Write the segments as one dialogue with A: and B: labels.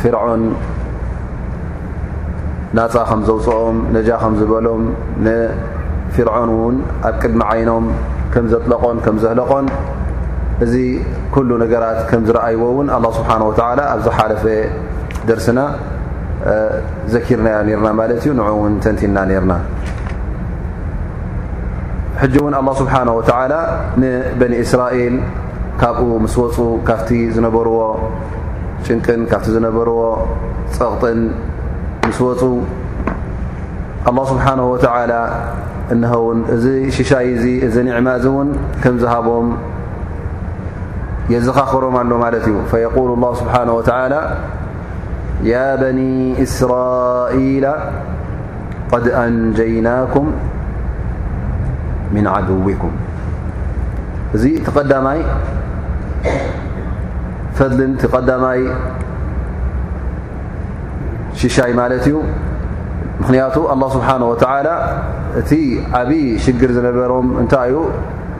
A: ፍርዖን ናፃ ከም ዘውፅኦም ነጃ ከም ዝበሎም ንፍርዖን እውን ኣብ ቅድሚ ዓይኖም ከም ዘጥለቖን ከም ዘህለቖን እዚ ኩሉ ነገራት ከም ዝረኣይዎ እውን ኣላ ስብሓን ወተዓላ ኣብ ዝሓለፈ ደርስና ዘኪርናዮ ነርና ማለት እዩ ንዑ እውን ተንቲና ነርና ሕጂ እውን ኣላ ስብሓን ወተዓላ ንበኒ እስራኤል ካብኡ ምስ ወፁ ካብቲ ዝነበርዎ ጭንቅን ካብቲ ዝነበርዎ ጸቕጥን ምስ ወጹ ኣላህ ስብሓንሁ ወተዓላ እንኸውን እዚ ሽሻይ እዚ እዚ ኒዕማ እዚ እውን ከም ዝሃቦም የዘኻኽሮም ኣሎ ማለት እዩ ፈየቁሉ ላሁ ስብሓን ወተዓላ ያ በኒ እስራኢላ قد أنجيناكم من عدوكم እ تقمي فضل تقدمي ششي لت منية الله سبحانه وتعالى ت عبي شر نبرم نت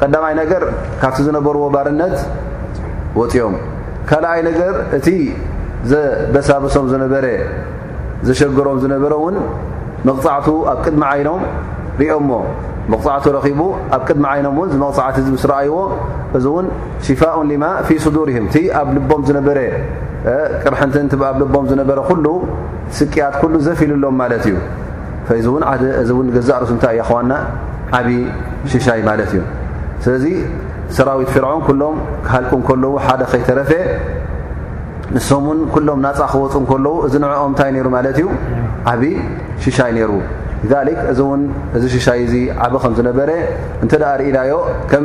A: ቀዳማይ ነገር ካብቲ ዝነበርዎ ባርነት ወፂኦም ካልኣይ ነገር እቲ ዘበሳብሶም ዝነበረ ዘሸገሮም ዝነበረ እውን መቕፃዕቱ ኣብ ቅድሚ ዓይኖም ሪኦሞ መቕፃዕቱ ረኺቡ ኣብ ቅድሚ ዓይኖም እውን ዝመቕፃዕቲ እዚ ምስ ረኣይዎ እዚ እውን ሽፋኡን ሊማ ፊ ሱዱርህም እቲ ኣብ ልቦም ዝነበረ ቅርሕንትን ኣብ ልቦም ዝነበረ ኩሉ ስቅያት ኩሉ ዘፊሉሎም ማለት እዩ ፈዚ እውን ዓደ እዚ እውን ገዛእ ርእሱ እንታይ እዩ ኣኸዋና ዓብዪ ሽሻይ ማለት እዩ ስለዚ ሰራዊት ፍርዖን ኩሎም ክሃልቁ እንከለዉ ሓደ ከይተረፈ ንሶም እውን ኩሎም ናፃ ክወፁ እንከለዉ እዚ ንዕኦም እንታይ ነይሩ ማለት እዩ ዓብዪ ሽሻይ ነይሩ ሊክ እዚ እውን እዚ ሽሻይ እዚ ዓበ ከም ዝነበረ እንተ ደኣ ርእናዮ ከም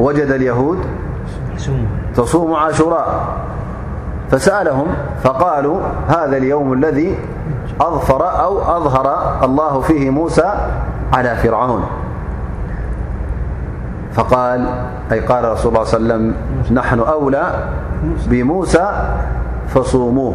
A: وجد اليهود تصوم عاشراء فسألهم فقالوا هذا اليوم الذي أظفر أو أظهر الله فيه موسى على فرعون فقالأي قال رسول الله ليه سلم نحن أولى بموسى فصوموه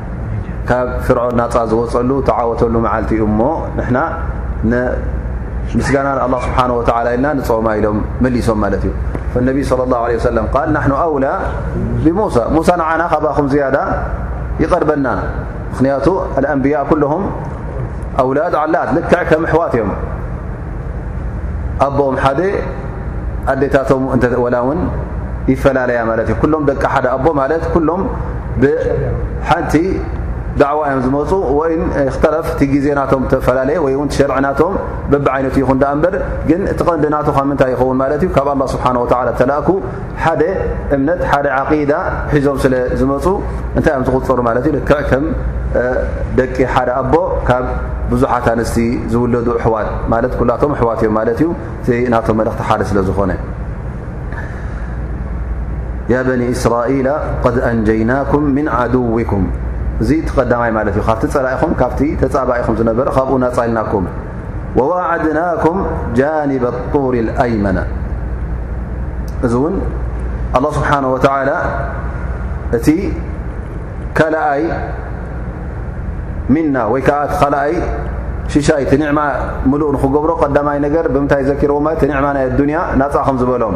A: ካብ ፍርዖን ናፃ ዝወፀሉ ተዓወተሉ መዓልቲ እዩ እሞ ንሕና ምስጋና ንኣላ ስብሓን ወተላ ኢልና ንፆማ ኢሎም መሊሶም ማለት እዩ ነቢ ለ ላ ለ ሰለም ቃል ናሕኑ ኣውላ ብሙሳ ሙሳ ንዓና ካባኹም ዝያዳ ይቐርበና ምኽንያቱ ኣልኣንብያ ኩልሁም ኣውላድ ዓላት ልክዕ ከም ኣሕዋት እዮም ኣቦኦም ሓደ ኣዴታቶም ወላ ውን ይፈላለያ ማለት እዩ ኩሎም ደቂ ሓደ ኣቦ ማለት ኩሎም ብሓንቲ ዳዕዋ እዮም ዝመፁ ወይ ክተረፍ እቲ ግዜ ናቶም ተፈላለየ ወይ ውን ሸርዒ ናቶም በብዓይነቱ ይኹን ዳኣ እምበር ግን እቲ ቐንዲ ናቱ ካብ ምንታይ ይኸውን ማለት እዩ ካብ ኣላ ስብሓን ወተላ ተላእኩ ሓደ እምነት ሓደ ዓቂዳ ሒዞም ስለ ዝመፁ እንታይ እዮም ዝቁፀሩ ማለት እዩ ልክዕ ከም ደቂ ሓደ ኣቦ ካብ ብዙሓት ኣንስቲ ዝውለዱ ኣሕዋት ማለት ኩላቶም ኣሕዋት እዮም ማለት እዩ እቲ ናቶም መልእኽቲ ሓደ ስለ ዝኾነ ያ በኒ እስራኤላ ቐድ ኣንጀይናኩም ምን ዓድውኩም እዚ እቲ ቀዳማይ ማለት እዩ ካብቲ ፀላኢኹም ካብቲ ተፃባኢኹም ዝነበረ ካብኡ ናፃ ኢልናኩም ወዋዓድናኩም ጃኒብ ኣጡር ኣይመና እዚ እውን ኣላ ስብሓን ወተላ እቲ ካልኣይ ሚና ወይ ከዓ እቲ ካልኣይ ሽሻይ እቲ ኒዕማ ምሉእ ንክገብሮ ቀዳማይ ነገር ብምንታይ ዘኪርዎ ማለት እቲ ኒዕማ ናይ ኣዱንያ ናፃ ከም ዝበሎም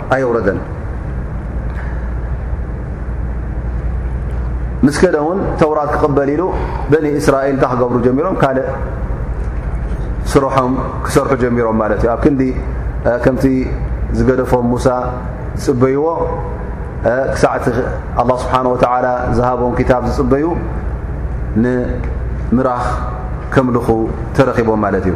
A: ኣየውረደን ምስ ከደ ውን ተውራት ክቕበል ኢሉ በኒ እስራኤል እንታይ ክገብሩ ጀሚሮም ካልእ ስርሖም ክሰርሑ ጀሚሮም ማለት እዩ ኣብ ክንዲ ከምቲ ዝገደፎም ሙሳ ዝፅበይዎ ክሳዕቲ ኣላ ስብሓን ወተላ ዝሃቦም ክታብ ዝፅበዩ ንምራኽ ከምልኹ ተረኺቦም ማለት እዩ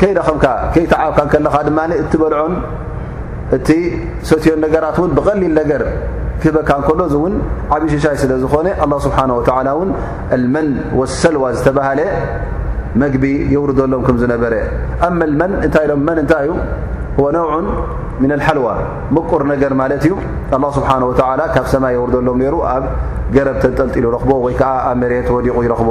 A: ከይረኸብካ ከይተዓብካ ከለኻ ድማ እትበልዖን እቲ ሰትዮ ነገራት ውን ብቐሊል ነገር ክህበካ ከሎ እዚ እውን ዓብ ሽሻይ ስለ ዝኾነ ኣ ስብሓ ወ ውን መን ወሰልዋ ዝተባሃለ መግቢ የውርደሎም ከም ዝነበረ ኣ መን እታይ ሎም መን እንታይ እዩ ነውዑ ምን ሓልዋ ምቁር ነገር ማለት እዩ ኣ ስብሓ ወ ካብ ሰማይ የውርደሎም ነሩ ኣብ ገረብ ተንጠልጢሉ ረኽቦ ወይ ከዓ ኣብ መሬት ወዲቑ ይረኽቦ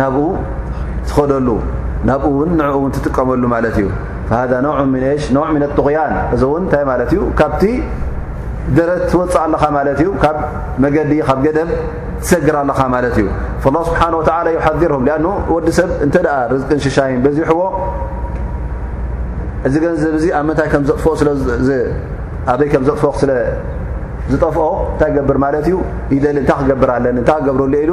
A: ናብኡ ትኸደሉ ናብኡ ውን ንዕኡ ውን ትጥቀመሉ ማለት እዩ ሃذ ነው ሽ ነው ም ጡغያን እዚ እውን እንታይ ማለት እዩ ካብቲ ደረት ትወፅእ ኣለኻ ማለት እዩ ካብ መገዲ ካብ ገደብ ትሰግር ኣለኻ ማለት እዩ ላ ስብሓን ወላ ይሓርም ኣ ወዲ ሰብ እንተ ርዝቅን ሽሻይን በዚሕዎ እዚ ገንዘብ እዚ ኣብ ምንታይ ከምዘጥፍኦ ኣበይ ከም ዘጥፍኦ ስለ ዝጠፍኦ እንታይ ገብር ማለት እዩ ይደሊ እንታይ ክገብር ኣለኒ እንታይ ክገብርሉ ኢሉ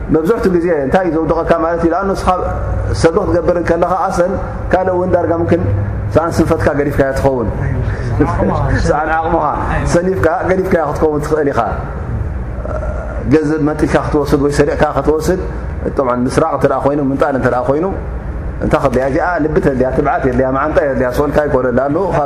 A: መብዝሕቱ ግዜ እንታይ እዩ ዘውድቐካ ማለት እዩ ንስኻ ሰብ ክትገብር ከለኻ ኣሰን ካልእ እውን ዳርጋ ምክን ሰኣን ስንፈትካ ገዲፍካዮ ትኸውን ሰኣን ዓቕምኻ ሰኒፍካ ገዲፍካዮ ክትከውን ትኽእል ኢኻ ገንዘብ መንጢልካ ክትወስድ ወይ ሰሪቕካ ክትወስድ ብ ምስራቕ እተ ኮይኑ ምንጣል እተ ኮይኑ እንታይ ክድልያ እዚኣ ልቢ ተድልያ ትብዓት የድልያ መዓንጣ የድልያ ስኦልካ ይኮነላ ኣ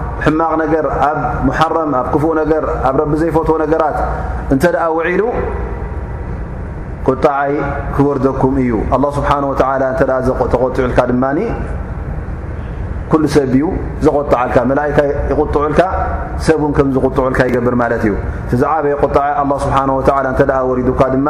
A: ሕማቕ ነገር ኣብ ሙሓረም ኣብ ክፉእ ነገር ኣብ ረቢ ዘይፈትዎ ነገራት እንተ ደኣ ውዒሉ ቁጣዓይ ክወርደኩም እዩ ኣላ ስብሓን ወተላ እንተ ተቖጢዑልካ ድማ ኩሉ ሰብ እዩ ዘቖጣዓልካ መላእካ ይቁጥዑልካ ሰብ እውን ከም ዝቁጥዑልካ ይገብር ማለት እዩ እቲ ዝዓበየ ቁጣዓ ኣላ ስብሓን ወተላ እንተ ወሪዱካ ድማ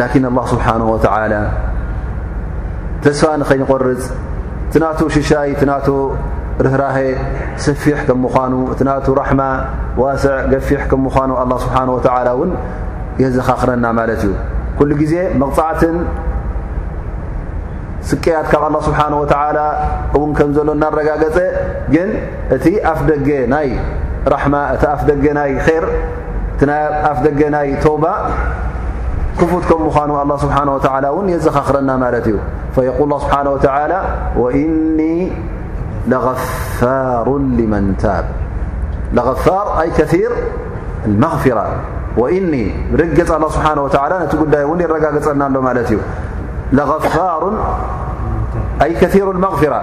A: ላኪን ኣላ ስብሓን ወተላ ተስፋ ንኸይንቆርፅ እቲ ናቱ ሽሻይ እቲ ናቱ ርህራሀ ሰፊሕ ከም ምኳኑ እቲ ናቱ ራሕማ ዋስዕ ገፊሕ ከም ምኳኑ ኣላ ስብሓን ወተላ እውን የዘኻኽረና ማለት እዩ ኩሉ ግዜ መቕፃዕትን ስቅያት ካብ ኣላ ስብሓን ወተላ እውን ከም ዘሎ እናረጋገፀ ግን እቲ ኣፍ ደገ ናይ ራሕማ እቲ ኣፍ ደገ ናይ ር ف دي توب كفت ك من الله سبحانه وتعالى ون يزرن ملت فيقول الله سبحانه وتعالى وإني لغفار لمن تاب لغر ك المغفرة وإني ر الله سبحنه وتعالى نت ي و يرن له غ كثر الغرة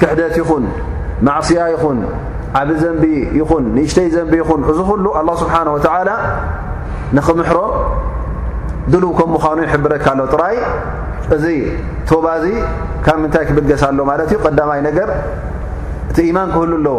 A: ክሕደት ይኹን ማዕስያ ይኹን ዓብ ዘንቢ ይኹን ንእሽተይ ዘንቢ ይኹን እዚ ኹሉ ኣላ ስብሓን ወተዓላ ንኽምሕሮ ድልው ከም ምዃኑ ይሕብረካ ኣሎ ጥራይ እዚ ቶባ እዚ ካብ ምንታይ ክብገስ ኣሎ ማለት እዩ ቀዳማይ ነገር እቲ ኢማን ክህሉ ኣለዎ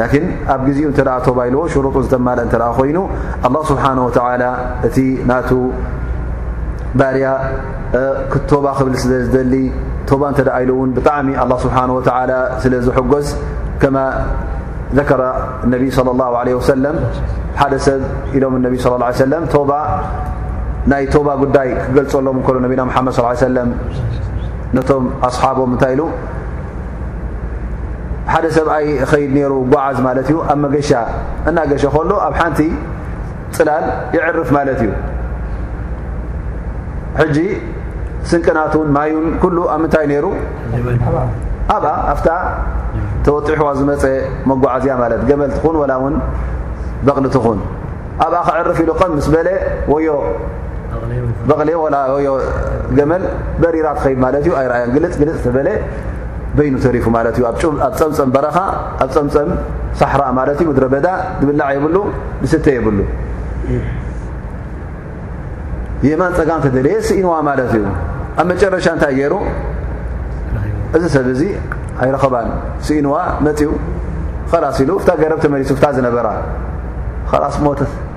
A: ላኪን ኣብ ግዜኡ እተ ቶባ ኢልዎ ሽሩጡ ዝተማልእ እተ ኮይኑ ኣላ ስብሓን ወተላ እቲ ናቱ ባርያ ክቶባ ክብል ስለ ዝደሊ ቶባ እንተ ኢሉ እውን ብጣዕሚ ኣላ ስብሓን ወተላ ስለ ዝሕጎዝ ከማ ዘከረ ነቢይ ለ ላ ለ ወሰለም ሓደ ሰብ ኢሎም ነቢ ስ ለ ሰለም ቶባ ናይ ቶባ ጉዳይ ክገልፀሎም እከሎ ነቢና ሓመድ ስ ሰለም ነቶም ኣስሓቦም እንታይ ኢሉ ሓደ ሰብኣይ ኸይድ ነይሩ ጓዓዝ ማለት እዩ ኣብ መገሻ እናገሸ ከሎ ኣብ ሓንቲ ፅላል ይዕርፍ ማለት እዩ ሕጂ ስንቅናቱን ማዩን ኩሉ ኣብ ምንታይ ነይሩ ኣብኣ ኣፍታ ተወጢሕዋ ዝመፀ መጓዓዝያ ማለት ገመል ትኹን ወላ እውን በቕሊ ትኹን ኣብኣ ክዕርፍ ኢሉ ቐም ምስ በለ ወዮ በቕሊ ወላ ዮ ገመል በሪራ ትኸይድ ማለት እዩ ኣይርኣዮን ግልፅ ግልፅ ተበለ በይኑ ተሪፉ ማለት እዩ ኣብ ፀምፀም በረኻ ኣብ ፀምፀም ሳሕራ ማለት እዩ ምድረ በዳ ዝብላዕ የብሉ ብስተ የብሉ የማን ፀጋም ተደለየ ስኢንዋ ማለት እዩ ኣብ መጨረሻ እንታይ ገይሩ እዚ ሰብ እዚ ኣይረኸባን ስኢንዋ መፅኡ ኸላስ ኢሉ እፍታ ገረብ ተመሊሱ ፍታ ዝነበራ ኸላስ ሞትት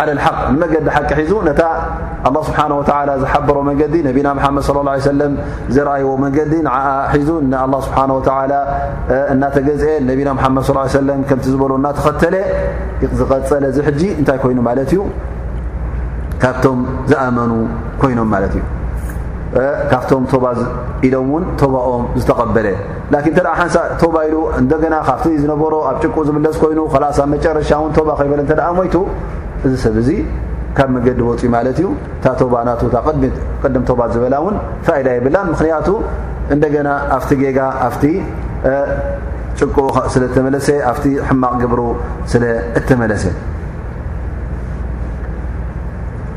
A: ዓለ ልሓቅ ንመገዲ ሓቂ ሒዙ ነታ ኣላ ስብሓን ወተላ ዝሓበሮ መንገዲ ነቢና መሓመድ ስለ ላ ሰለም ዘርኣይዎ መንገዲ ንዓኣ ሒዙ ንኣላ ስብሓን ወተላ እናተገዝአ ነቢና ሓመድ ስ ሰለም ከምቲ ዝበሎ እናተኸተለ ዝቐፀለ እዚ ሕጂ እንታይ ኮይኑ ማለት እዩ ካብቶም ዝኣመኑ ኮይኖም ማለት እዩ ካብቶም ቶባ ኢሎም እውን ቶባኦም ዝተቐበለ ላኪን እንተ ሓንሳእ ቶባ ኢሉ እንደገና ካብቲ ዝነበሮ ኣብ ጭቁ ዝምለስ ኮይኑ ላስ ኣብ መጨረሻ ውን ቶባ ከይበለ እተ ሞይቱ እዚ ሰብ እዚ ካብ መገዲ ወፅኡ ማለት እዩ እታ ቶባ ና ቅድም ቶባት ዝበላ ውን ፋይዳ የብላን ምክንያቱ እንደገና ኣብቲ ጌጋ ኣብቲ ጭቁ ስለ እተመለሰ ኣብቲ ሕማቕ ግብሩ ስለ እተመለሰ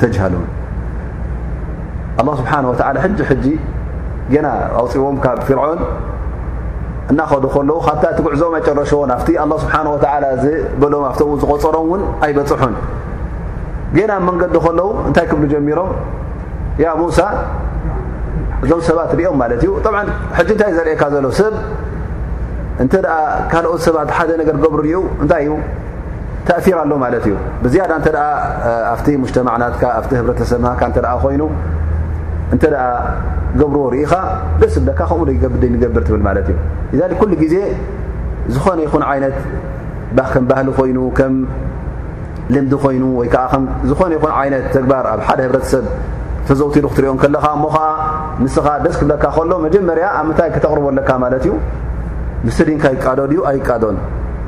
A: ተጅሃሉን ኣላ ስብሓን ወተላ ሕጂ ሕጂ ገና ኣውፅዎም ካብ ፍርዖን እናኸዱ ከለዉ ካብታ እቲ ጉዕዞም ኣይጨረሸዎን ኣብቲ ኣላ ስብሓን ወተላ ዝበሎም ኣብተኡ ዝቆፀሮም እውን ኣይበፅሑን ገና ብ መንገዲ ከለዉ እንታይ ክብሉ ጀሚሮም ያ ሙሳ እዞም ሰባት ሪኦም ማለት እዩ ጠብዓ ሕጂ እንታይ ዘርእካ ዘሎ ሰብ እንተ ካልኦት ሰባት ሓደ ነገር ገብሩ ርኡ እንታይ እዩ ተእር ኣሎ ማለት እዩ ብዝያዳ እተ ኣብቲ ሙጅተማዕናትካ ኣብቲ ህብረተሰብናካ እተ ኮይኑ እንተ ገብርዎ ርኢኻ ደስ ዝብለካ ከምኡ ገብደ ንገብር ትብል ማለት እዩ እዛ ኩሉ ግዜ ዝኾነ ይኹን ዓይነት ከም ባህሊ ኮይኑ ከም ልምዲ ኮይኑ ወይ ከዓ ዝኾነ ይኹን ዓይነት ተግባር ኣብ ሓደ ህብረተሰብ ተዘውቲሩ ክትሪኦ ከለኻ እሞ ከዓ ንስኻ ደስ ክብለካ ከሎ መጀመርያ ኣብ ምንታይ ክተቕርቦ ኣለካ ማለት እዩ ምስ ዲንካ ይቃዶ ድዩ ኣይቃዶን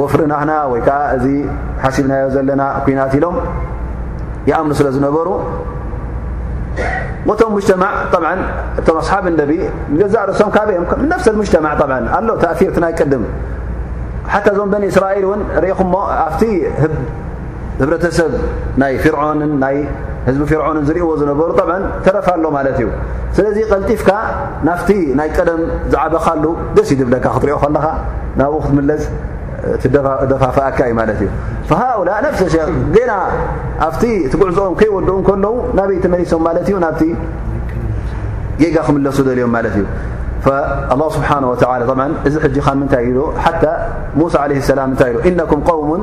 A: ወፍሪ ናህና ወይ ከዓ እዚ ሓሲብናዮ ዘለና ኩናት ኢሎም ይኣምኑ ስለ ዝነበሩ ቶም ሙጅተማዕ ብ እቶም ኣስሓብ ነቢ ገዛእ ርእሶም ካበ እዮም ነፍሰ ሙጅተማዕ ብ ኣሎ ተእፊርቲ ናይ ቅድም ሓታ እዞም በኒ እስራኤል እውን ርኹምሞ ኣብቲ ህብረተሰብ ናይ ፍርዖንን ናይ ህዝቢ ፍርዖንን ዝርእዎ ዝነበሩ ጠብ ተረፍ ኣሎ ማለት እዩ ስለዚ ቀልጢፍካ ናፍቲ ናይ ቀደም ዝዓበኻሉ ደስ ይድብለካ ክትሪኦ ከለኻ ናብኡ ክትምለስ ደፋፍኣካ እዩ ማለት እዩ ሃኡላ ነፍሰ ሸ ገና ኣብቲ እቲ ጉዕዝኦም ከይወድኡ ከለዉ ናበይ ተመሊሶም ማለት እዩ ናብቲ ጌጋ ክምለሱ ደልዮም ማለት እዩ ላ ስብሓን ወላ እዚ ሕጂ ካብ ምንታይ ኢ ሓታ ሙሳ ለ ሰላም እንታይ ኢ ኢነኩም ም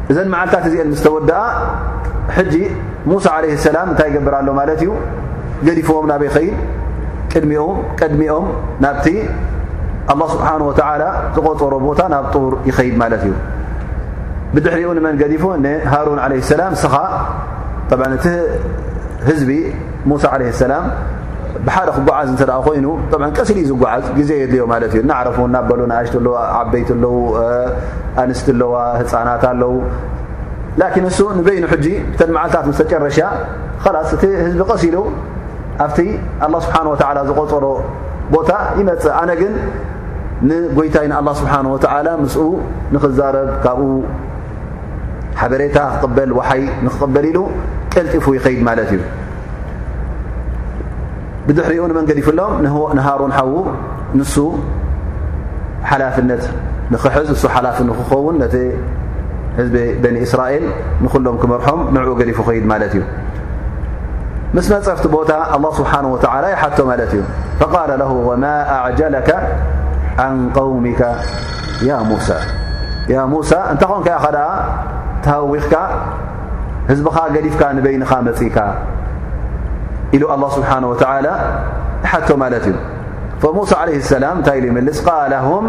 A: እዘን መዓልታት እዚአን ምስ ተወድኣ ሕጂ ሙሳ ዓለይህ ሰላም እንታይ ይገብር ኣሎ ማለት እዩ ገዲፍዎም ናበይ ኸይድ ቅድሚኦም ቅድሚኦም ናብቲ ኣላ ስብሓን ወተዓላ ዝቖፀሮ ቦታ ናብ ጡር ይኸይድ ማለት እዩ ብድሕሪኡ ንመን ገዲፉ ንሃሩን ዓለይህ ሰላም ስኻ እቲ ህዝቢ ሙሳ ዓለ ሰላም ብሓደ ክጓዓዝ እንተ ኮይኑ ቀስ ኢሉ ዩ ዝጓዓዝ ግዜ የድልዮ ማለት እዩ እናዕረፉ እናበሉ ንኣሽቲ ኣለዋ ዓበይቲ ኣለዉ ኣንስቲ ኣለዋ ህፃናት ኣለዉ ላኪን እሱ ንበይኑ ሕጂ እተን መዓልታት ምስ ተጨረሻ ኸላስ እቲ ህዝቢ ቀስ ኢሉ ኣብቲ ኣላ ስብሓን ወተዓላ ዝቆፀሮ ቦታ ይመፅእ ኣነ ግን ንጎይታይ ንኣላ ስብሓን ወተዓላ ምስኡ ንኽዛረብ ካብኡ ሓበሬታ ክቕበል ዋሓይ ንክቕበል ኢሉ ቀልጢፉ ይኸይድ ማለት እዩ ብድሕሪኡ ንመን ገዲፍሎም ንሃሩን ሓዉ ንሱ ሓላፍነት ንክሕዝ ንሱ ሓላፊ ንክኸውን ነቲ ህዝቢ በኒ እስራኤል ንኩሎም ክመርሖም ንዕኡ ገዲፉ ኸይድ ማለት እዩ ምስ መፀፍቲ ቦታ ኣላ ስብሓን ወተላ ይሓቶ ማለት እዩ ፈቃል ለ ወማ ኣዕጀለካ ኣን ቀውሚካ ሙሳ እንታይ ኮንካ ኢኻ ደኣ ተሃዊኽካ ህዝብኻ ገዲፍካ ንበይንኻ መጺእካ ኢሉ ኣላ ስብሓን ወተላ ሓቶ ማለት እዩ ሙሳ ዓለ ሰላም እንታይ ኢሉ ይምልስ ቃል ም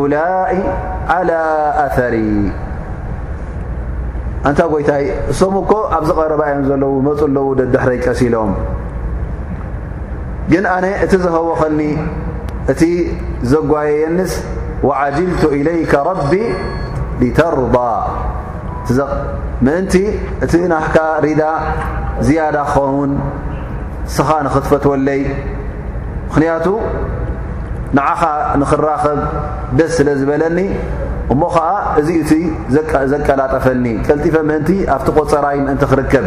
A: ኡላይ ዓላ ኣፈሪ ኣንታ ጐይታይ እሶም እኮ ኣብዚ ቐረባ እዮም ዘለዉ መፁ ኣለዉ ደድሕረይ ቀሲሎም ግን ኣነ እቲ ዝሀወኸኒ እቲ ዘጓየየንስ ወዓጅልቱ ኢለይከ ረቢ ሊተርዳ ምእንቲ እቲ ናህካ ሪዳ ዝያዳ ክኸውን ስኻ ንኽትፈትወለይ ምኽንያቱ ንዓኻ ንኽራኸብ ደስ ስለ ዝበለኒ እሞ ኸዓ እዚ እቲ ዘቀላጠፈኒ ቀልጢፈ ምእንቲ ኣብቲ ቆፀራይ ምእንቲ ክርከብ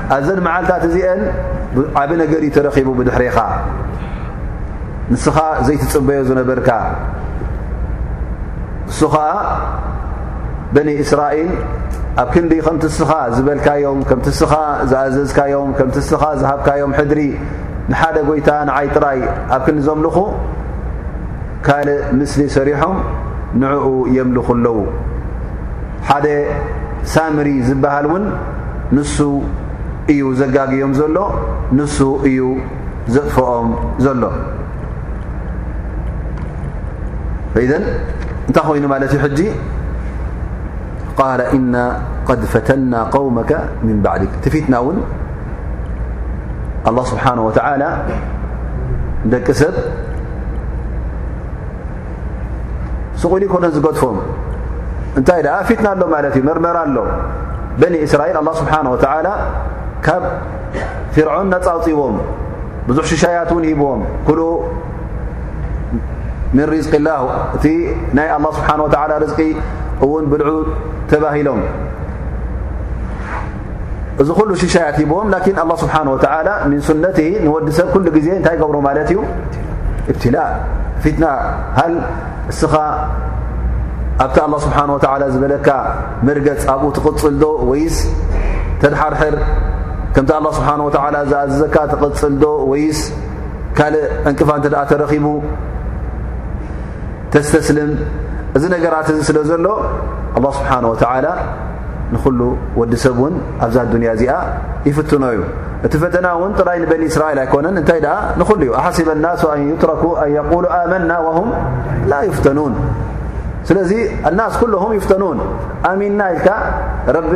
A: ኣዘን መዓልታት እዚአን ዓብ ነገር እዩ ተረኺቡ ብድሕሬኻ ንስኻ ዘይትጽበዮ ዝነበርካ እሱ ኸኣ በኒ እስራኤል ኣብ ክንዲ ከምቲ እስኻ ዝበልካዮም ከምቲ እስኻ ዝኣዘዝካዮም ከምቲ እስኻ ዝሃብካዮም ሕድሪ ንሓደ ጎይታ ንዓይ ጥራይ ኣብ ክንዲ ዘምልኹ ካልእ ምስሊ ሰሪሖም ንዕኡ የምልኹ ኣለዉ ሓደ ሳምሪ ዝበሃል እውን ንሱ እዩ ዘጋግዮም ዘሎ ንሱ እዩ ዘጥፍኦም ዘሎ ፈኢዘን እንታይ ኮይኑ ማለት እዩ ሕጂ ቃል እና ቐድ ፈተና قውመከ ምን ባዕድ እቲ ፊትና እውን ኣላ ስብሓን ወተላ ደቂ ሰብ ስቑኢሉ ይኮነን ዝገድፎም እንታይ ደኣ ፊትና ኣሎ ማለት እዩ መርመራ ኣሎ በኒ እስራኤል ኣላ ስብሓን ወተዓላ ካብ ፍርዖን ነፃውፅዎም ብዙሕ ሽሻያት እውን ሂብዎም ኩሉ ምን ሪዝቂ ላ እቲ ናይ ኣላ ስብሓን ወተዓላ ርዝቂ እውን ብልዑ ተባሂሎም እዚ ኩሉ ሽሻያት ሂብዎም ላኪን ኣላ ስብሓን ወተላ ምን ሱነቲ ንወዲ ሰብ ኩሉ ግዜ እንታይ ገብሮ ማለት እዩ እብትላእ ፊትና ሃል እስኻ ኣብቲ ኣላ ስብሓን ወተላ ዝበለካ መርገፅ ኣብኡ ትቕፅል ዶ ወይስ ተድሓርሕር ከምቲ ኣላ ስብሓን ወተላ ዝኣዘዘካ ትቕፅል ዶ ወይስ ካልእ ዕንቅፋ እንተ ደኣ ተረኺቡ ተስተስልም እዚ ነገራት እዚ ስለ ዘሎ ኣላ ስብሓን ወተዓላ ንኹሉ ወዲ ሰብ እውን ኣብዛ ኣዱንያ እዚኣ ይፍትኖ እዩ እቲ ፈተና እውን ጥራይ ንበኒ እስራኤል ኣይኮነን እንታይ ደኣ ንኹሉ እዩ ኣሓሲበ ናሱ ኣን ይትረኩ ኣን የቁሉ ኣመና ወሁም ላ ይፍተኑን ስለዚ ኣናስ ኩለሁም ይፍተኑን ኣሚንና ኢልካ ረቢ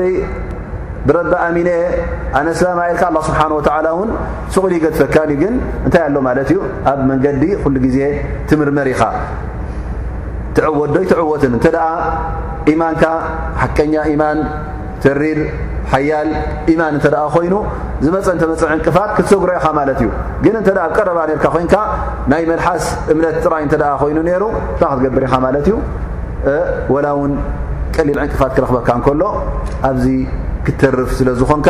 A: ብረቢ ኣሚነ ኣነስላማ ኢልካ ኣላ ስብሓን ወተዓላ እውን ሱቕ ኢሉ ይገድፈካን እዩ ግን እንታይ ኣሎ ማለት እዩ ኣብ መንገዲ ኩሉ ግዜ ትምርመር ኢኻ ትዕወት ዶይ ትዕወትን እንተ ደኣ ኢማንካ ሓቀኛ ኢማን ተሪር ሓያል ኢማን እንተ ደኣ ኮይኑ ዝመፀ እንተመፀ ዕንቅፋት ክትሰጉሮ ኢኻ ማለት እዩ ግን እንተ ደኣ ኣብ ቀረባ ነርካ ኮይንካ ናይ መልሓስ እምነት ጥራይ እንተ ደኣ ኮይኑ ነይሩ እንታይ ክትገብር ኢኻ ማለት እዩ ወላ እውን ቀሊል ዕንቅፋት ክረኽበካ እንከሎ ኣብዚ ክትተርፍ ስለ ዝኾንካ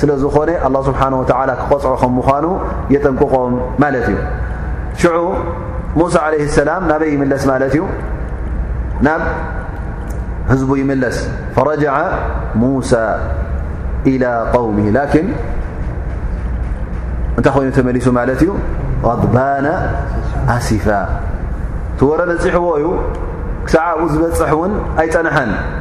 A: ስለ ዝኾነ ኣላ ስብሓን ወተዓላ ክቐፅዖ ከም ምዃኑ የጠንቅቖም ማለት እዩ ሽዑ ሙሳ ዓለይ ሰላም ናበይ ይምለስ ማለት እዩ ናብ ህዝቡ ይምለስ ፈረጃዓ ሙሳ ኢላ ቐውሚ ላኪን እንታይ ኮይኑ ተመሊሱ ማለት እዩ ቐድባና ኣሲፋ ትወረ በፂሕዎ እዩ ክሳዕ ኣብኡ ዝበፅሕ እውን ኣይፀንሐን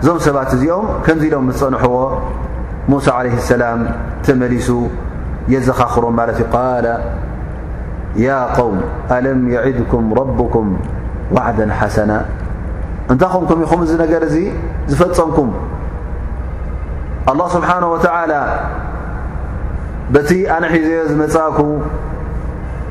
A: እዞም ሰባት እዚኦም ከምዚ ኢሎም ምስ ጸንሕዎ ሙሳ ዓለይህ ሰላም ተመሊሱ የዘኻኽሮም ማለት እዩ ቃል ያ ም ኣለም የዒድኩም ረብኩም ዋዕደ ሓሰና እንታይ ኹምኩም ኢኹም እዚ ነገር እዚ ዝፈጸምኩም ኣላ ስብሓን ወተዓላ በቲ ኣነሒዘዮ ዝመጻእኩ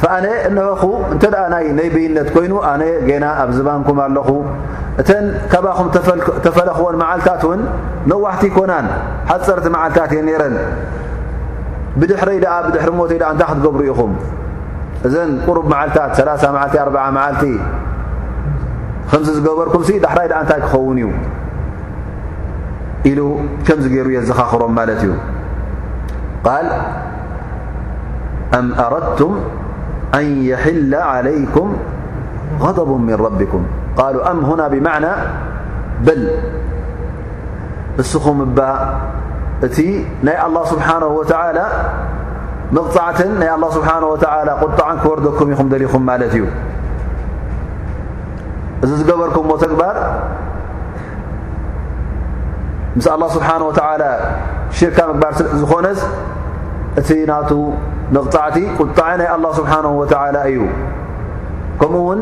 A: ፈኣነ እነሀኹ እንተ ናይ ነይብይነት ኮይኑ ኣነ ገና ኣብ ዝባንኩም ኣለኹ እተን ካባኹም ተፈለኽዎን መዓልታት እውን ነዋሕቲ ይኮናን ሓፀርቲ መዓልታት እየ ነይረን ብድሕረይ ደኣ ብድሕሪ ሞተይ ኣ እንታይ ክትገብሩ ኢኹም እዘን ቁሩብ መዓልታት ሰላ መዓልቲ ኣር መዓልቲ ከምዚ ዝገበርኩም ዳሕራይ ኣ እንታይ ክኸውን እዩ ኢሉ ከምዚ ገይሩ የዘኻኽሮም ማለት እዩ ኣኣረቱም أن يحل عليكم غضب من ربكم قالوا أم هنا بمعنى بل اسم ب ت ني الله سبحانه وتعالى مقعة ي الله سبحانه وتعالى قطع كوردكم يم لم لت ي بركم تكبر ምስ ኣላ ስብሓን ወተላ ሽርካ ምግባር ስለ ዝኾነስ እቲ ናቱ መቕፃዕቲ ቁጣዐ ናይ ኣላ ስብሓን ወተላ እዩ ከምኡ ውን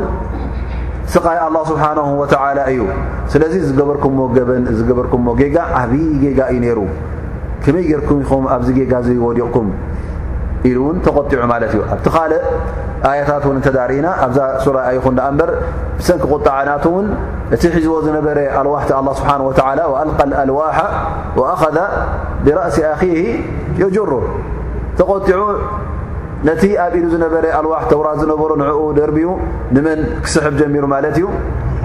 A: ስቓይ ኣላ ስብሓን ወተላ እዩ ስለዚ ዝገበርኩምዎ ገበን ዝገበርኩምዎ ጌጋ ዓብዪ ጌጋ እዩ ነይሩ ከመይ ጌርኩም ኢኹም ኣብዚ ጌጋ እዚ ወዲቕኩም ኢሉ እውን ተቖጢዑ ማለት እዩ ኣብቲ ካልእ ኣያታት እውን እንተዳርእና ኣብዛ ሱራ ኣይኹን ዳኣ እምበር ብሰንኪ ቁጣዓ ናት እውን እቲ ሒዝዎ ዝነበረ ኣልዋሕቲ ኣላ ስብሓን ወተላ ኣልቃ ኣልዋሓ ወኣኸዛ ብራእሲ ኣኺ የጅሩ ተቖጢዑ ነቲ ኣብ ኢሉ ዝነበረ ኣልዋሕ ተውራ ዝነበሩ ንዕኡ ደርብዩ ንመን ክስሕብ ጀሚሩ ማለት እዩ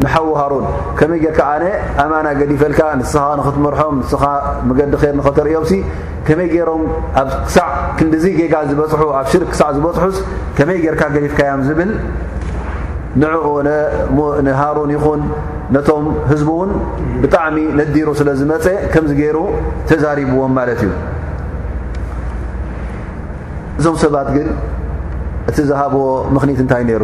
A: ንሓዊ ሃሩን ከመይ ጌርካ ኣነ ኣማና ገዲፈልካ ንስኻ ንኽትመርሖም ንስኻ መገዲ ኼር ንኸተርእዮምሲ ከመይ ገይሮም ኣብ ክሳዕ ክንዲዚ ጌጋ ዝበጽሑ ኣብ ሽርክ ክሳዕ ዝበጽሑስ ከመይ ጌርካ ገዲፍካዮም ዝብል ንዕኡ ንሃሩን ይኹን ነቶም ህዝቡ እውን ብጣዕሚ ነዲሩ ስለ ዝመፀ ከምዚ ገይሩ ተዛሪብዎም ማለት እዩ እዞም ሰባት ግን እቲ ዝሃብዎ ምኽኒት እንታይ ነይሩ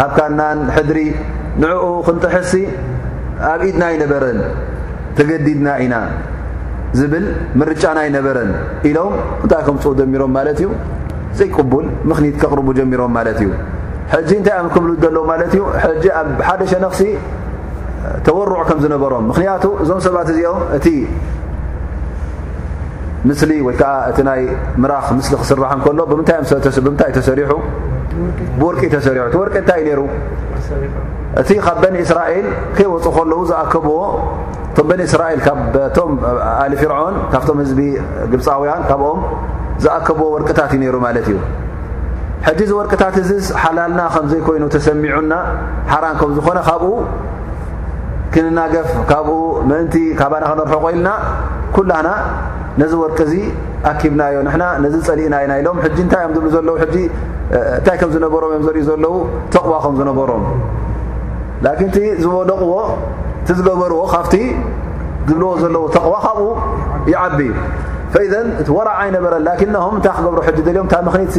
A: ሃብካናን ሕድሪ ንዕኡ ክንጥሕሲ ኣብ ኢድና ኣይነበረን ተገዲድና ኢና ዝብል ምርጫና ኣይነበረን ኢሎም እንታይ ከምፅኡ ጀሚሮም ማለት እዩ ዘይቅቡል ምኽኒት ከቕርቡ ጀሚሮም ማለት እዩ ሕጂ እንታይ ም ክብሉ ዘለዉ ማለት እዩ ሕጂ ኣብ ሓደ ሸነክሲ ተወርዑ ከም ዝነበሮም ምኽንያቱ እዞም ሰባት እዚኦም እቲ ምስሊ ወይ ከዓ እቲ ናይ ምራኽ ምስሊ ክስራሕ እንከሎ ብምንታይ ብምንታይ ተሰሪሑ ብወርቂ ተሰሪሑ እቲ ወርቂ እንታይ እዩ ነይሩ እቲ ካብ በኒ እስራኤል ከይወፁ ከለዉ ዝኣከብዎ እቶም በኒ እስራኤል ካብቶም ኣሊ ፍርዖን ካብቶም ህዝቢ ግብፃውያን ካብኦም ዝኣከብዎ ወርቅታት እዩ ነይሩ ማለት እዩ ሕጂ እዚ ወርቅታት እዚስ ሓላልና ከምዘይኮይኑ ተሰሚዑና ሓራን ከም ዝኾነ ካብኡ ክንናገፍ ካብኡ ምእንቲ ካባና ክነርሕቆ ኢልና ኩላና ነዚ ወርቂ እዚ ኣኪብናዮ ንሕና ነዚ ፀሊእና ኢና ኢሎም ሕጂ እንታይ እዮም ዝብሉ ዘለዉ ሕጂ እንታይ ከም ዝነበሮም እዮም ዘርዩ ዘለዉ ተቕዋ ከም ዝነበሮም ላኪን እቲ ዝወደቕዎ እቲ ዝገበርዎ ካብቲ ዝብልዎ ዘለዉ ተቕዋ ካብኡ ይዓቢ እዩ ፈኢዘን እቲ ወራዓ ኣይነበረን ላኪን ም እንታይ ክገብሩ ሕጂ ደልዮም እታ ምክኒትሲ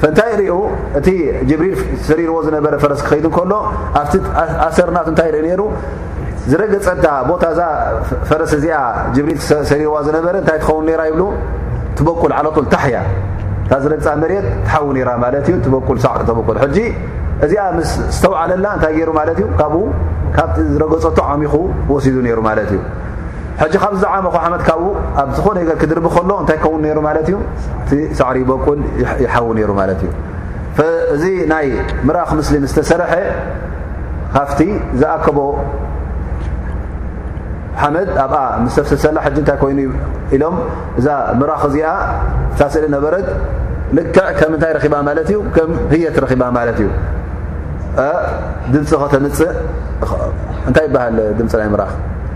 A: ፈንታይ ሪኡ እቲ ጅብሪል ሰሪርዎ ዝነበረ ፈረስ ክኸይድ ከሎ ኣብቲ ኣሰርናቱ እንታይ ርኢ ነይሩ ዝረገፀታ ቦታ እዛ ፈረስ እዚኣ ጅብሪል ሰሪርዋ ዝነበረ እንታይ ትኸውን ነራ ይብሉ ትበቁል ዓለጡል ታሕያ እታ ዝረግፃ መሬት ትሓዊ ነራ ማለት እዩ ትበቁል ሳዕ ተበቁል ሕጂ እዚኣ ምስ ዝተውዓለላ እንታይ ገይሩ ማለት እዩ ካብኡ ካብቲ ዝረገፀቶ ዓሚኹ ወሲዱ ነይሩ ማለት እዩ ሕጂ ካብ ዝዓመኹ ዓመት ካብኡ ኣብ ዝኾነ ነገር ክድርቢ ከሎ እንታይ ከውን ነይሩ ማለት እዩ እቲ ሳዕሪ ይበቁል ይሓዊ ነይሩ ማለት እዩ እዚ ናይ ምራኽ ምስሊም ዝተሰርሐ ካፍቲ ዝኣከቦ ሓመድ ኣብኣ ምሰፍሰሰላ ሕጂ እንታይ ኮይኑ ኢሎም እዛ ምራኽ እዚኣ እታ ስእሊ ነበረት ልክዕ ከም እንታይ ረኺባ ማለት እዩ ከም ህየት ረኺባ ማለት እዩ ድምፂ ከተምፅእ እንታይ ይበሃል ድምፂ ናይ ምራኽ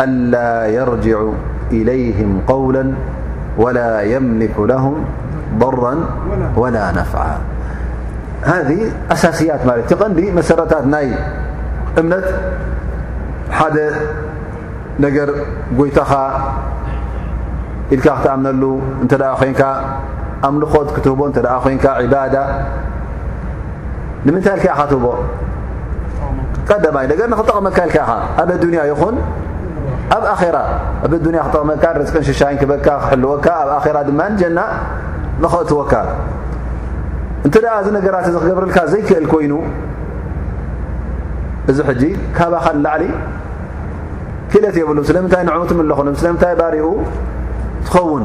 A: ألا يرجع إليهم قولا ولا يملك لهم ضرا ولا نفعا هذه أساسيات تمسرتاتن منت نر ت لكتأمنل تينك أل كتهينك عبادة ንምንታይ ኢልካ ኢኻ ትህቦ ቀደማይ ነገር ንክጠቕመካ ኢልካ ኢኻ ኣብ ኣዱንያ ይኹን ኣብ ኣራ ኣብ ኣዱንያ ክጠቕመካ ርዝቅን ሽሻይን ክበካ ክሕልወካ ኣብ ኣራ ድማ ጀና ንኸእትወካ እንተ ደኣ እዚ ነገራት እዚ ክገብርልካ ዘይክእል ኮይኑ እዚ ሕጂ ካባኻ ንላዕሊ ክእለት የብሉ ስለምንታይ ንዑ ትምለኹንም ስለምንታይ ባሪኡ ትኸውን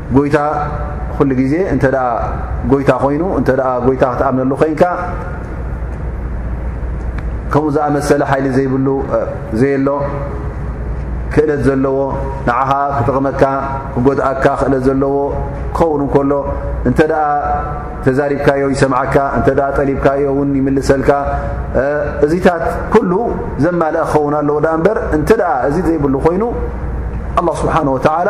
A: ጎይታ ኩሉ ግዜ እንተ ጎይታ ኮይኑ እተ ጎይታ ክትኣምነሉ ኮንካ ከምኡ ዝኣመሰለ ሓይሊ ዘይብሉ ዘየሎ ክእለት ዘለዎ ንዓኻ ክጥቕመካ ክጎድኣካ ክእለት ዘለዎ ክኸውን እንከሎ እንተ ደኣ ተዛሪብካዮ ይሰምዓካ እንተ ጠሊብካዮ እውን ይምልሰልካ እዚታት ኩሉ ዘማልእ ክኸውን ኣለዎ ዳኣ እምበር እንተ እዚ ዘይብሉ ኮይኑ ኣላ ስብሓን ወተዓላ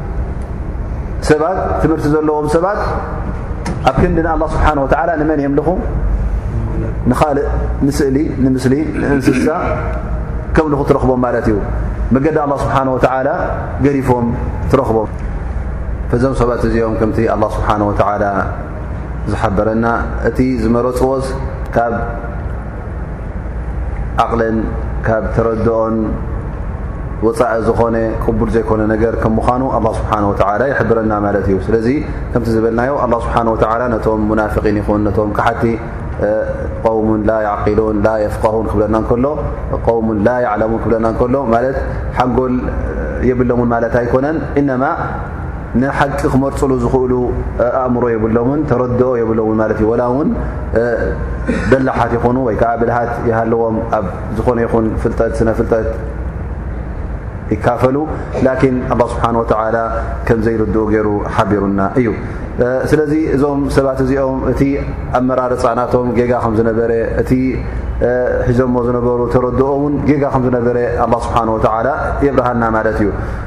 A: ሰባት ትምህርቲ ዘለዎም ሰባት ኣብ ክንዲ ንኣላ ስብሓን ወተላ ንመን የምልኹ ንኻልእ ንስእሊ ንምስሊ ንእንስሳ ከምልኹ ትረኽቦም ማለት እዩ መገዲ ኣላ ስብሓን ወተላ ገሪፎም ትረኽቦም እዞም ሰባት እዚኦም ከምቲ ኣላ ስብሓን ወተላ ዝሓበረና እቲ ዝመረፅዎስ ካብ ዓቕለን ካብ ተረድኦን ወፃኢ ዝኾነ ቅቡል ዘይኮነ ነገር ከም ምዃኑ ኣላ ስብሓን ወተላ ይሕብረና ማለት እዩ ስለዚ ከምቲ ዝበልናዮ ኣላ ስብሓን ወተላ ነቶም ሙናፍቒን ይኹን ነቶም ካሓቲ ቆውሙን ላ ያዕቂሉን ላ የፍቀሁን ክብለና ከሎ ቆውሙን ላ ያዕለሙን ክብለና ከሎ ማለት ሓንጎል የብሎሙን ማለት ኣይኮነን እነማ ንሓቂ ክመርፅሉ ዝኽእሉ ኣእምሮ የብሎምን ተረድኦ የብሎምን ማለት እዩ ወላ እውን በላሓት ይኹኑ ወይ ከዓ ብልሃት ይሃለዎም ኣብ ዝኾነ ይኹን ፍልጠት ስነ ፍልጠት ይካፈሉ ላኪን ኣላ ስብሓን ወተላ ከምዘይርድኡ ገይሩ ሓቢሩና እዩ ስለዚ እዞም ሰባት እዚኦም እቲ ኣመራርፃናቶም ጌጋ ከም ዝነበረ እቲ ሒዞሞ ዝነበሩ ተረድኦ እውን ጌጋ ከም ዝነበረ ኣላ ስብሓን ወተላ የብርሃና ማለት እዩ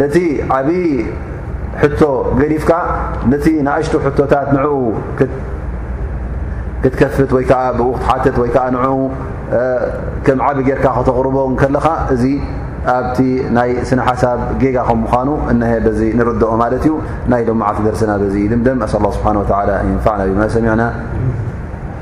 A: ነቲ ዓብዪ ሕቶ ገዲፍካ ነቲ ንኣሽቱ ሕቶታት ንዕኡ ክትከፍት ወይ ከዓ ብኡ ክትሓትት ወይ ከዓ ንዕኡ ከም ዓብ ጌርካ ከተቕርቦ ከለኻ እዚ ኣብቲ ናይ ስነ ሓሳብ ጌጋ ከም ምዃኑ እነ በዚ ንርድኦ ማለት እዩ ናይ ሎማዓልቲ ደርስና በዚ ድምደም ኣስ ስብሓ ወ ንፋዕና ብማ ሰሚዕና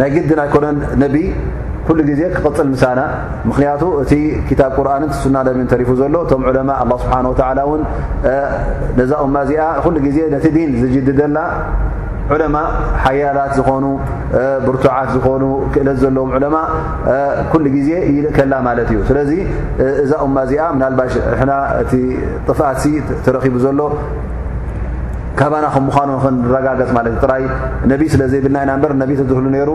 A: ናይ ግድን ኣይኮነን ነቢ ኩሉ ግዜ ክቕፅል ምሳና ምክንያቱ እቲ ክታብ ቁርን እቲ ሱና ነቢን ተሪፉ ዘሎ እቶም ዑለማ ኣላ ስብሓን ወተላ እውን ነዛ እማ እዚኣ ኩሉ ግዜ ነቲ ዲን ዝጅድደላ ዑለማ ሓያላት ዝኾኑ ብርቱዓት ዝኾኑ ክእለት ዘለዎም ዑለማ ኩሉ ግዜ ይልእከላ ማለት እዩ ስለዚ እዛ እማ እዚኣ ምናልባሽ ሕና እቲ ጥፍኣት ተረኪቡ ዘሎ ካባና ከም ምዃኑ ንክንረጋገጽ ማለት እዩ ጥራይ ነቢ ስለ ዘይብልና ኢና በር ነቢ ተዝህሉ ነይሩ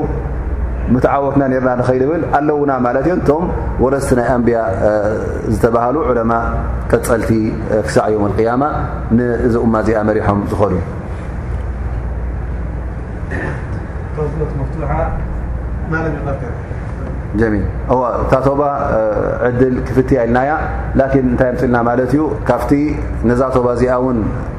A: ምትዓወትና ነርና ንኸይድ ብል ኣለውና ማለት እዩ እቶም ወረስቲ ናይ ኣንብያ ዝተባሃሉ ዑለማ ቀጸልቲ ክሳዕ ዮም ኣልቅያማ ንእዚ እማ እዚኣ መሪሖም ዝኸዱ ጀሚ ዋ እታ ቶባ ዕድል ክፍትያ ኢልናያ ላኪን እንታይ ኣምፅልና ማለት እዩ ካብቲ ነዛ ቶባ እዚኣ ውን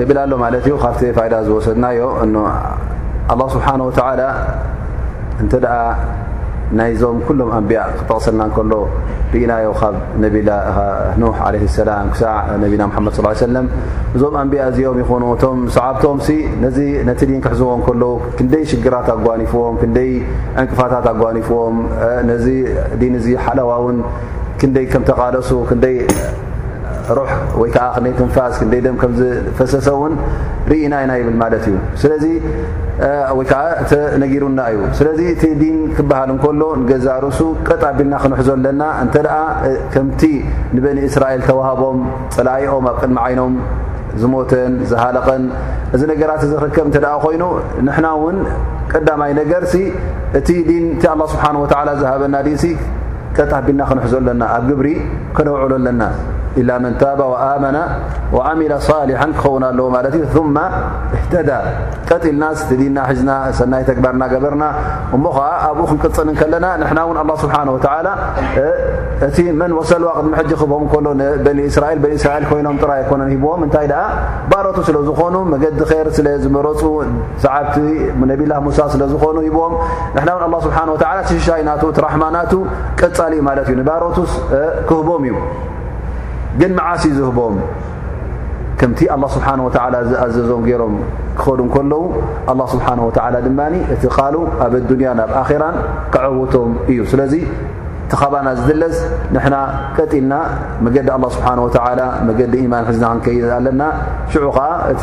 A: ይብል ኣሎ ማለት እዩ ካብቲ ፋይዳ ዝወሰድናዮ እ ኣላ ስብሓን ወተላ እንተ ደኣ ናይዞም ኩሎም ኣንቢያ ክጠቕሰልና ከሎ ርኢናዮ ካብ ነብላ ኖሕ ለ ሰላም ክሳዕ ነቢና ሓመድ ስ ሰለም እዞም ኣንቢያ እዚኦም ይኹኑ እቶም ሰዓብቶም ነዚ ነቲ ዲን ክሕዝዎ ከለዉ ክንደይ ሽግራት ኣጓኒፍዎም ክንደይ ዕንቅፋታት ኣጓኒፍዎም ነዚ ዲን እዚ ሓለዋውን ክንደይ ከም ተቓለሱ ክንደይ ሩሕ ወይ ከዓ ክንደይ ትንፋስ ክንደይ ደም ከም ዝፈሰሰ እውን ርኢና ኢና ይብል ማለት እዩ ስለዚ ወይ ከዓ ተነጊሩና እዩ ስለዚ እቲ ዲን ክበሃል እንከሎ ንገዛ ርእሱ ቀጥ ኣቢልና ክንሕዞ ኣለና እንተ ደኣ ከምቲ ንበኒ እስራኤል ተዋህቦም ፀላኢኦም ኣብ ቅድሚ ዓይኖም ዝሞተን ዝሃለቐን እዚ ነገራት እዚ ክርከብ እንተ ደኣ ኮይኑ ንሕና እውን ቀዳማይ ነገርሲ እቲ ዲን እቲ ኣላ ስብሓን ወተዓላ ዝሃበና ዲንሲ ቀጥ ኣቢልና ክንሕዞ ኣለና ኣብ ግብሪ ከነውዕሎ ኣለና ኢላ መን ታባ ኣመና ዓሚላ ሳሊሓ ክኸውን ኣለዎ ማለት እዩ ማ እህተዳ ቀጥ ኢልና ዲና ሒዝና ሰናይ ተግባር እናገበርና እሞ ከዓ ኣብኡ ክንቅፅል ከለና ንሕና እውን ኣ ስብሓ ወላ እቲ መን ወሰልዋ ቅድሚ ሕጂ ክብም ከሎ በኒ እስራኤል በኒ እስራኤል ኮይኖም ጥራይ ኣይኮነን ሂብዎም እንታይ ደኣ ባሮቱ ስለ ዝኾኑ መገዲ ር ስለ ዝመረፁ ሰዓብቲ ነብላ ሙሳ ስለ ዝኾኑ ሂብዎም ንሕና ውን ኣላ ስብሓን ወላ ሽሻይ ናቱ እቲ ራሕማ ናቱ ቀፃሊ እዩ ማለት እዩ ንባሮቱስ ክህቦም እዩ ግን መዓስ እዩ ዝህቦም ከምቲ ኣላ ስብሓን ወላ ዝኣዘዞም ገይሮም ክኸዱ ከለዉ ኣላ ስብሓን ወላ ድማ እቲ ቃሉ ኣብ ኣዱንያ ናብ ኣኼራን ክዐውቶም እዩ ስለዚ ኻባና ዝድለስ ንሕና ቀጢልና መገዲ ኣላ ስብሓን ወላ መገዲ ኢማን ሕዝና ክንከይድ ኣለና ሽዑ ከዓ እቲ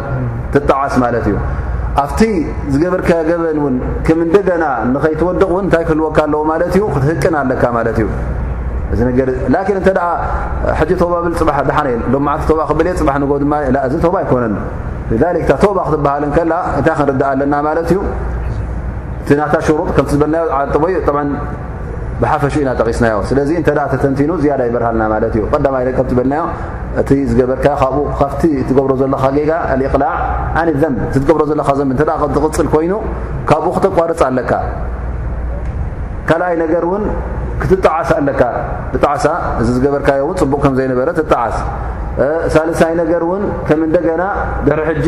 A: ትጣዓስ ማለት እዩ ኣብቲ ዝገበርካዮ ገበን እውን ከም እንደገና ንኸይትወድቕ እውን እንታይ ክህልወካ ኣለዎ ማለት እዩ ክትህቅን ኣለካ ማለት እዩ እዚ ነገር ላኪን እንተ ሕጂ ቶባ ብል ፅባሕ ድሓነ ሎ መዓልቲ ቶባ ክብል እየ ፅባሕ ንጎ ድማ እዚ ቶባ ኣይኮነን ሊክ እታ ቶባ ክትበሃል ከላ እንታይ ክንርዳእ ኣለና ማለት እዩ እቲ ናታ ሽሩጥ ከምቲ ዝበልናዮ ዓጥቦዩ ብሓፈሹ ኢና ጠቂስናዮ ስለዚ እተ ተተንቲኑ ዝያዳ ይበርሃልና ማለት እዩ ቀዳማይ ርከብ ዝበልናዮ እቲ ዝገበርካ ካብኡ ካብቲ እትገብሮ ዘለካ ጌጋ ኣልእቅላዕ ኣን ዘም እቲ ትገብሮ ዘለካ ዘም እተ ዝቕፅል ኮይኑ ካብኡ ክተቋርፅ ኣለካ ካልኣይ ነገር እውን ክትጣዓስ ኣለካ ብጣዕሳ እዚ ዝገበርካዮ እውን ፅቡቕ ከምዘይነበረ ትጣዓስ ሳልሳይ ነገር እውን ከም እንደገና ድሕሪ ሕጂ